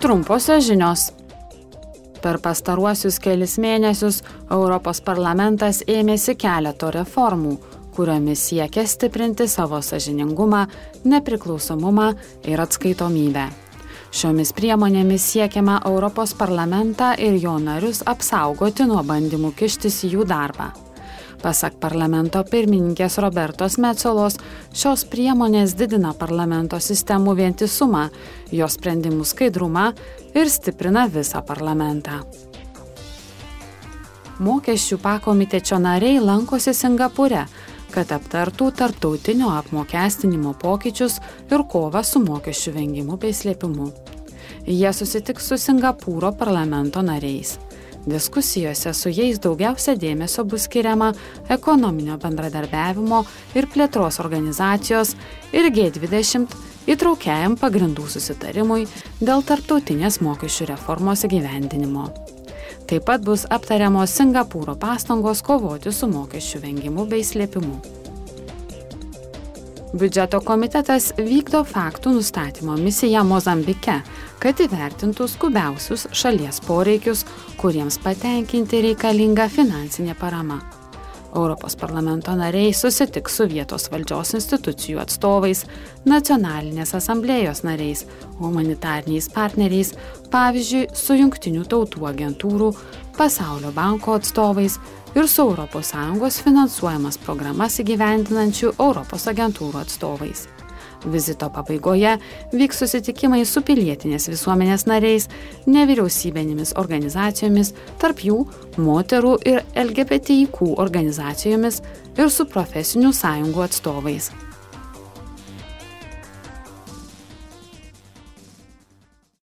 Trumposios žinios. Per pastaruosius kelis mėnesius Europos parlamentas ėmėsi keleto reformų, kuriomis siekia stiprinti savo sažiningumą, nepriklausomumą ir atskaitomybę. Šiomis priemonėmis siekiama Europos parlamentą ir jo narius apsaugoti nuo bandymų kištis į jų darbą. Pasak parlamento pirmininkės Robertos Metsolos, šios priemonės didina parlamento sistemų vientisumą, jo sprendimų skaidrumą ir stiprina visą parlamentą. Mokesčių pakomitečio nariai lankosi Singapūre, kad aptartų tarptautinio apmokestinimo pokyčius ir kovą su mokesčių vengimu bei slėpimu. Jie susitiks su Singapūro parlamento nariais. Diskusijose su jais daugiausia dėmesio bus skiriama ekonominio bendradarbiavimo ir plėtros organizacijos ir G20 įtraukiajam pagrindų susitarimui dėl tarptautinės mokesčių reformos įgyvendinimo. Taip pat bus aptariamos Singapūro pastangos kovoti su mokesčių vengimu bei slėpimu. Biudžeto komitetas vykdo faktų nustatymo misiją Mozambike, kad įvertintų skubiausius šalies poreikius, kuriems patenkinti reikalinga finansinė parama. Europos parlamento nariai susitiks su vietos valdžios institucijų atstovais, nacionalinės asamblėjos nariais, humanitarniais partneriais, pavyzdžiui, su jungtinių tautų agentūrų, pasaulio banko atstovais ir su ES finansuojamas programas įgyvendinančių Europos agentūrų atstovais. Vizito pabaigoje vyks susitikimai su pilietinės visuomenės nariais, nevyriausybinėmis organizacijomis, tarp jų moterų ir LGBTIQ organizacijomis ir su profesinių sąjungų atstovais.